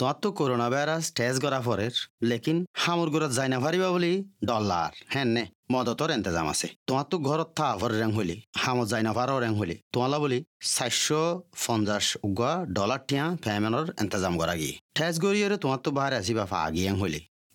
তোমার তো corona virus test করা পরের, লেকিন হামুর ঘরত যাই না পারিবা বলি ডলার হ্যাঁ নে, মদতর এন্তেজাম আছে। তোমার তো ঘরত থা ভর রেং হলি, হামত যাই না পারো রেং হলি। তোমালা বলি চারশো পঞ্চাশ উগা ডলার টিয়া ফ্যামেনর এন্তেজাম করা গিয়ে ঠেস গড়িয়ে তোমার তো বাহারে আসিবা ফা আগিয়ে হলি।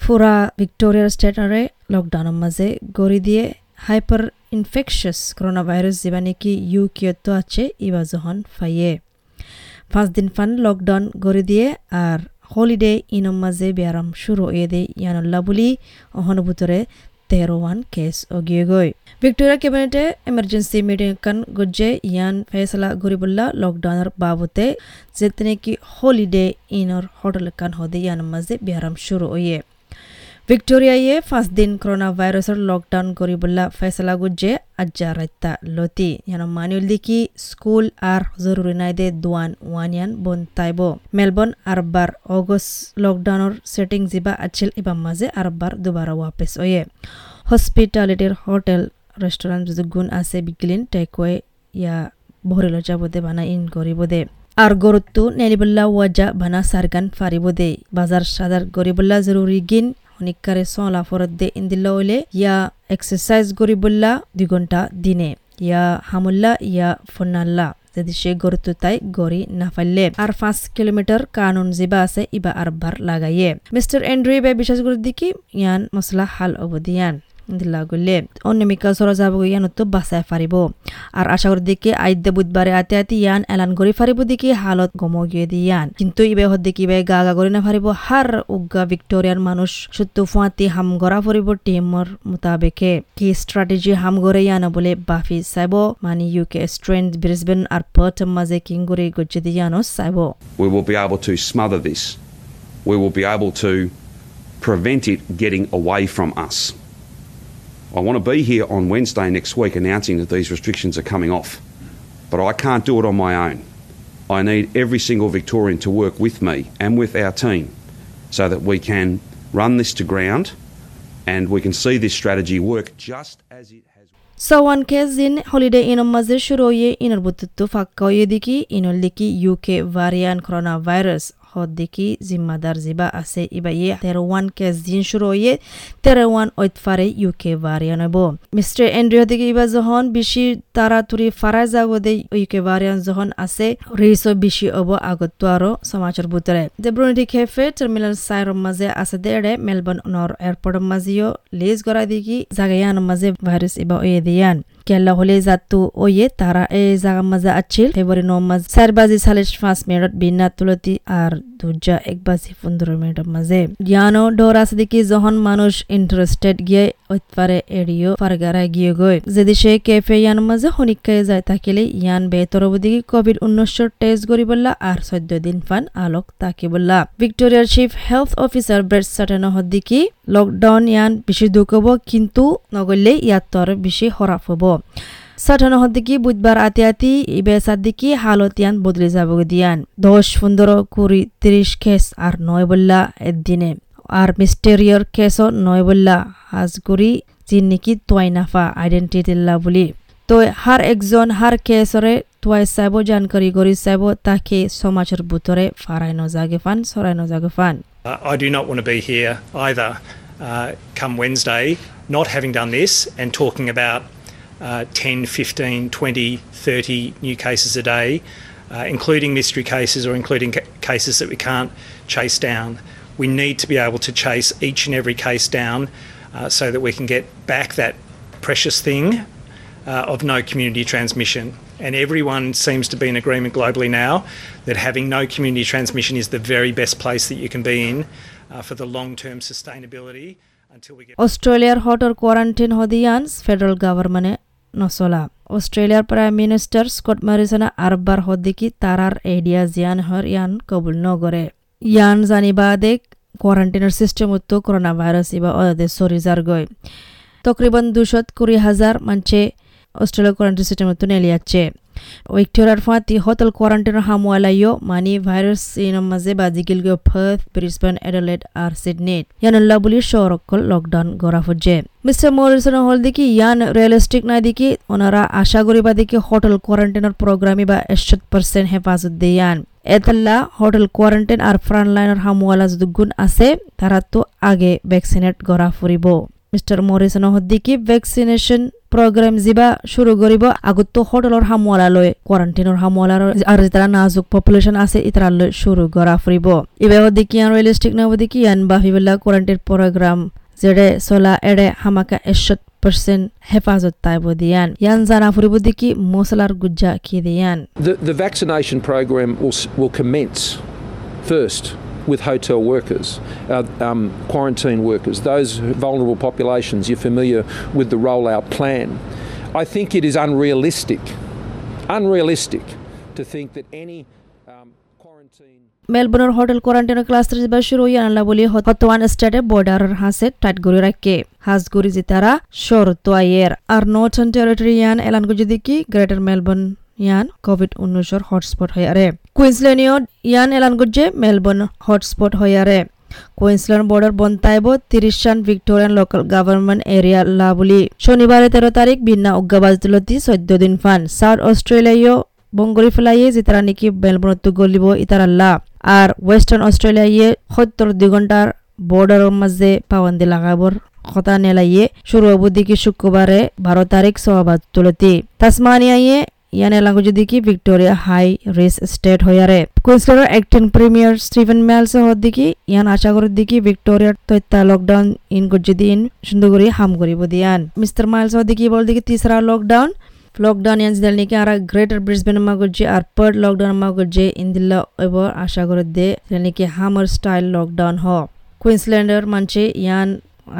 ফুৰা ভিক্টৰিয়াৰ ষ্টেটৰে লকডাউনৰ মাজে গঢ়ি দিয়ে হাইপাৰ ইনফেকশাস করোনা ভাইরাস যেবা নাকি ইউ কিয়তো আছে ইবা যখন ফাইয়ে। পাঁচ দিন ফান লকডাউন গড়ি দিয়ে আর হলিডে ইনম মাঝে ব্যায়াম শুরু হয়ে দে ইয়ানুল্লাহ বুলি অহনুভূতরে তেরো ওয়ান কেস অগিয়ে গই ভিক্টোরিয়া ক্যাবিনেটে এমার্জেন্সি মিটিং কান গজ্জে ইয়ান ফেসলা গরিবুল্লাহ লকডাউনের বাবতে যেতে নাকি হলিডে ইনর হোটেল কান হদে ইয়ান মাঝে ব্যায়াম শুরু হয়ে ভিক্টোরিয়ায়ে পাঁচ দিন করোনা ভাইরাসের লকডাউন করিবুল্লা ফেসলা গুজ্জে আজ্জা রাইতা লতি। ইয়ান মানুল দিকি, স্কুল আর জরুরি নাই দে দুয়ান ওয়ানিয়ান বন তাইব। মেলবর্ন আরবার অগস্ট লকডাউনের সেটিং জিবা আছিল ইবা মাঝে আরবার দুবারা ওয়াপেস ওয়ে হসপিটালিটির হোটেল রেস্টুরেন্ট যদি গুণ আছে বিগলিন টেকওয়ে ইয়া ভরিল যাবদে বানা ইন করিব দে আর গরুত্তু নেলিবুল্লা ওয়াজা বানা সারগান ফারিব দে বাজার সাদার গরিবুল্লা জরুরি গিন হনিকারে সলা ফরত দে ইন্দিল্লা ওলে ইয়া এক্সারসাইজ গরিবুল্লা দুই ঘণ্টা দিনে, ইয়া হামুল্লা, ইয়া ফন্নাল্লা। যদি সে গড়তো তাই গড়ি না ফাইলে। আর পাঁচ কিলোমিটার কানুন জিবা আছে, ইবা আর বার লাগাইয়ে। মিস্টার এন্ড্রি বে বিশ্বাস করে দিকি ইয়ান মশলা হাল অবদিয়ান দিল্লা গলে অন্যমিকা সরা যাব ইয়ানত বাঁচাই ফারিব আর আশা করি দিকে আইদ্য বুধবারে আতে আতে ইয়ান এলান করে ফারিব দিকে হালত গম গিয়ে দিয়ান কিন্তু ইবে হদ দেখি বে গা গা করে না ফারিব হার উগা ভিক্টোরিয়ার মানুষ সত্য ফুয়াতি হাম গড়া ফুরিব টিমর মোতাবেকে। কি স্ট্র্যাটেজি হাম গড়ে ইয়ান বলে বাফি চাইব। মানে ইউকে স্ট্রেন্থ ব্রিসবেন আর পার্ট মাঝে কিং করে গজ্জে দিয়ানো চাইব। We will be able to smother this. We will be able to prevent it getting away from us. I want to be here on Wednesday next week announcing that these restrictions are coming off, but I can't do it on my own. I need every single Victorian to work with me and with our team so that we can run this to ground and we can see this strategy work just as it has. Sawan kezin holiday inom maze shuroye inar bututtu fakkoye diki inol diki UK variant coronavirus হদ্দিকি জিম্মাদার জিবা আছে ইবাইয়ে তেরোয়ান case দিন শুরু হয়ে তেরোয়ান ঐতফারে UK ভারিয়ান হইব mister এন্ড্রিউ দিকে ইবা যখন বেশি তাড়াতাড়ি ফারাই যাগদে ইউকে ভারিয়ান যখন আছে রিসো বেশি হব আগত আরও সমাচার বুতরে দেব্রুনিটি খেফে টার্মিনাল সাইর মাঝে আছে দেড়ে মেলবোর্ন নর এয়ারপোর্ট মাঝিও লিজ করা দিকি জাগায়ান মাঝে ভাইরাস ইবা ওয়ে দিয়ান কেলা হলে যাতু ওয়ে তারা এই জায়গা মাঝে আছিল ফেব্রুয়ারি ন মাঝে চার বাজি চাল্লিশ পাঁচ মিনিট বিনা তুলতি আর দুজা এক বাজি পনেরো মিনিটের মাঝে জ্ঞানো ডোর আছে দেখি যখন মানুষ ইন্টারেস্টেড গিয়ে ওইপারে এড়িও ফারগারা গিয়ে গই যদি সে কেফে ইয়ান মাঝে হনিকায় যায় থাকিলে ইয়ান বেতর দিকে কোভিড উনিশশো টেস্ট করি বললা আর চোদ্দ দিন ফান আলোক তাকে বললা ভিক্টোরিয়ার chief health officer Brett Sutton দিকে লকডাউন ইয়ান বেশি দুঃখ হব, কিন্তু ইয়াত তোর বেশি হরাপ হব। সাঠানো হদ্দিকি বুধবার আতি আতি ইবে সাদ্দিকি হালতিয়ান বদলে যাব দিয়ান। দশ পনেরো কুড়ি তিরিশ কেস আর নয় বললা একদিনে। আর মিস্টেরিয়র কেসও নয় বললা হাজগুড়ি যিন নাকি তোয়াই নাফা আইডেন্টি দিল্লা বুলি। তো হার একজন হার কেসরে তোয়াই চাইব জানকারি করি চাইব তাকে সমাজের বুতরে ফারাই নজাগে ফান সরাই নজাগে ফান। I do not want to be here either. Uh, come Wednesday, not having done this and talking about uh, 10, 15, 20, 30 new cases a day, uh, including mystery cases or including ca- cases that we can't chase down. We need to be able to chase each and every case down uh, so that we can get back that precious thing uh, of no community transmission. And everyone seems to be in agreement globally now that having no community transmission is the very best place that you can be in for the long term sustainability until we get. অস্ট্রেলিয়ার হটর quarantine হদিয়ান্স federal গভর্নমেন্টে নচলা অস্ট্রেলিয়ার prime minister Scott মরিসনে আরবার হদ্দিকি তারার এডিয়া জিয়ান হর ইয়ান কবুল নগরে ইয়ান জানিবা দেখ কোয়ারেন্টাইনের সিস্টেম তো করোনা ভাইরাস ইবা অদে সরি যার গয় তকরিবান দুশত কুড়ি হাজার মানছে অস্ট্রেলিয়া কোয়ারেন্টাইন সিস্টেম তো নেলিয়াচ্ছে ভিক্টোরিয়ার ফাঁতি হোটেল কোয়ারেন্টাইনের হামওয়ালাইও মানি ভাইরাস ইনম মাঝে বাজিগিল গিয়ে ফার্থ ব্রিসবেন এডলেড আর সিডনিট ইয়ানুল্লাহ বুলি শহরকল লকডাউন গড়া ফুজে মিস্টার মরিসন হল দেখি ইয়ান রিয়েলিস্টিক না দেখি ওনারা আশা করিবা দেখি হোটেল কোয়ারেন্টাইনের প্রোগ্রামই বা একশত পার্সেন্ট হেফাজত দিয়ান এতাল্লা হোটেল কোয়ারেন্টাইন আর ফ্রন্ট লাইনের হামওয়ালা যদি গুণ আছে তারা তো আগে ভ্যাকসিনেট গড়া ফুরিব মিস্টার মরিসন হদ্দিকি ভ্যাকসিনেশন প্ৰগ্ৰেম যিবা শুরু কৰিব আগতো হোটেলৰ হামৱালালৈ। কোৱাৰেণ্টাইনৰ হামৱালাৰ আৰু যেতিয়া নাজুক পপুলেশ্যন আছে ইতাৰালৈ শুরু কৰা ফুৰিব। ইবে হদ্দিকি আৰু ৰিয়েলিষ্টিক নহদিকি ইয়ান বাহিবেলা কোৱাৰেণ্টাইন প্ৰগ্ৰাম যেৰে চলা এৰে হামাকা এশত The, the vaccination program will, will commence first with hotel workers, uh, um, quarantine workers, those vulnerable populations. You're familiar with the rollout plan. I think it is unrealistic, unrealistic to think that any um, quarantine. মেলবোর্নের hotel ক্লাস বা শুরু ইয়ানলা বলি হতওয়ান স্টেটে বর্ডারের হাসে tight করে রাখে হাজগুড়ি জিতারা শর তোয়াইয়ের আর নর্থন টেরিটরি ইয়ান এলান যদি কি গ্রেটার মেলবোর্ন ইয়ান কোভিড উনিশর হটস্পট হয়ে আরে কুইন্সল্যান্ডীয় ইয়ান এলান যে মেলবোর্ন হটস্পট হয়ে আরে কুইন্সল্যান্ড বর্ডার বন্তাইব তিরিশ সান ভিক্টোরিয়ান লোকাল গভর্নমেন্ট এরিয়া লা বলি। শনিবারে তেরো তারিখ ভিন্ন উগ্রবাজ তুলতি চৈধ্য দিন ফান। সাউথ অস্ট্রেলিয়ায় বঙ্গলি ফেলাইয়ে যেতারা নাকি মেলবোর্নত গলিব ইতারাল্লা আর ওয়েস্টার্ন অস্ট্রেলিয়ায় সত্তর দুই ঘণ্টার বর্ডারের মাঝে পাবন্দি লাগাবর কথা নেলাইয়ে। শুরু হব দিকে শুক্রবারে বারো তারিখ সহবাদ তুলতি তাসমানিয়ায় ইয়ানে লাগু যদি কি ভিক্টোরিয়া হাই রিস স্টেট হইয়ারে। কুইন্সল্যান্ডের অ্যাক্টিং প্রিমিয়ার স্টিভেন মেলস দিকে ইয়ান আশা করার দিকে ভিক্টোরিয়ার তথ্য লকডাউন ইন যদি ইন করে হাম করিব দিয়ান মিস্টার মাইলস দিকে বল দিকে তিসরা লকডাউন লকডাউন ইয়ান জিদাল নিকে আর গ্রেটার ব্রিসবেন মাগুজি আর পার্ট লকডাউন মাগুজি ইন্দিল্লা এব আশা করে দে জিদাল নিকে হামার স্টাইল লকডাউন হ। কুইন্সল্যান্ডের মানছে ইয়ান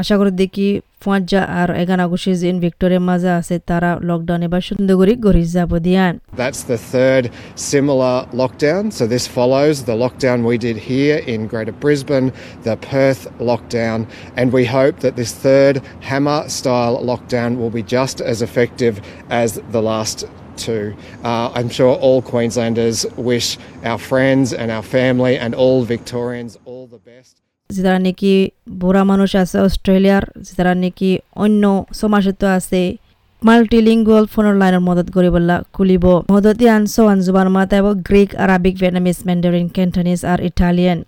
আশা করে দেখি ফাঁজা আর এগানা গুছি ইন ভিক্টোরিয়া মাঝে আছে তারা লকডাউন এবার সুন্দর করে গড়ি যাব দিয়ান That's the third similar lockdown. So this follows the lockdown we did here in Greater Brisbane, the Perth lockdown, and we hope that this third hammer style lockdown will be just as effective as the last two. Uh, I'm sure all Queenslanders wish our friends and our family and all Victorians all. যারা নাকি বুড়া মানুষ আছে অস্ট্রেলিয়ার যারা নাকি অন্য সমাজত আছে মাল্টিলিঙ্গুয়াল ফোনের লাইনের মদত করিবলা খুলিব মদত ইয়ান সোয়ান জুবান মাতাইব Greek, Arabic Vietnamese Mandarin Cantonese R Italian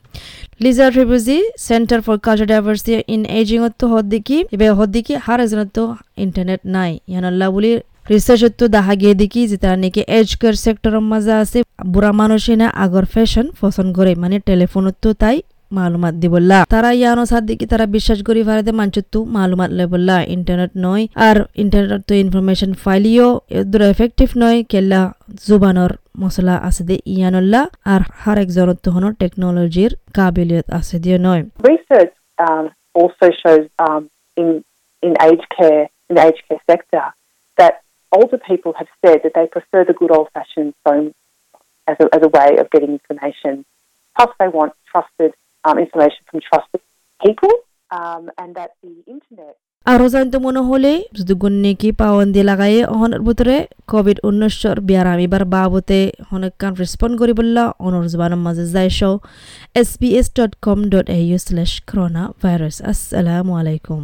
Liza Tribuzi centre for culture diversity in ageing তো হদ্দিকি এবার হদ্দিকি হার এজনত ইন্টারনেট নাই। ইয়ানল্লা বলি রিসার্চত দেখা গিয়ে দেখি যে নাকি এজ কেয়ার সেক্টরের মাঝে আছে, বুড়া মানুষে না আগর ফ্যাশন পছন্দ করে মানে টেলিফোনত তাই মালুমাত দিব তারা ইয়ানো সাদিকি তারা বিশ্বাস করি ভারতে মানচিত্র মালুমাত লে বললা ইন্টারনেট নয়, আর ইন্টারনেট তো ইনফরমেশন ফাইলিও এদুর এফেক্টিভ নয় কেলা জুবানর মশলা আছে দে ইয়ানোল্লা, আর হার একজন তহনের টেকনোলজির কাবিলিয়ত আছে দিয়ে নয়। Research also shows in in age care in age care sector that older people have said that they prefer the good old fashion phone as a way of getting information first they want trusted um, information from trusted people, um, and that the internet আরও জানতে মনে হলে যদি গুন্নি কি পাওয়ান্দি লাগাই অহনের ভিতরে Covid উনিশর বিয়ারাম এবার বাবতে অনেক কান রেসপন্ড করি বললা অনর জবানের মাঝে যাই show S B S dot com dot A U slash corona virus আসসালামু আলাইকুম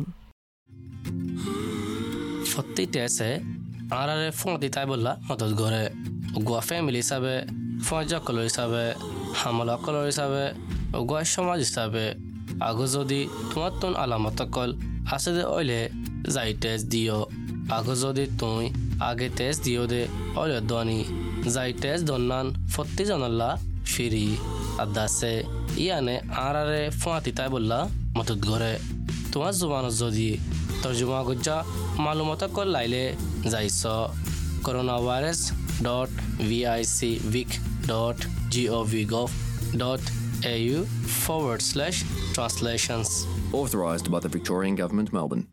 ফত্তি টেসে আরারে ফোন দিতাই বললা মদত করে। গোয়া ফ্যামিলি হিসাবে ফজা কলর হিসাবে হামলা কলর হিসাবে গোয়া সমাজ হিসাবে আগো যদি তোমার তুন আলামত কল আছে দে ওইলে যাই টেস্ট দিও। আগো যদি তুই আগে টেস্ট দিও দে ওইলে দনি। যাই টেস্ট দন্নান ফত্তি জনল্লা ফিরি। আদাসে ইয়ানে আরারে ফোন দিতাই বললা মদত করে তোমার জুবানত যদি তর্জমা গুজ্জা মালুমত কল লাইলে যাইছ। Corona virus dot V I C vic dot G V gov dot au forward slash translations. Authorised by the Victorian Government, Melbourne.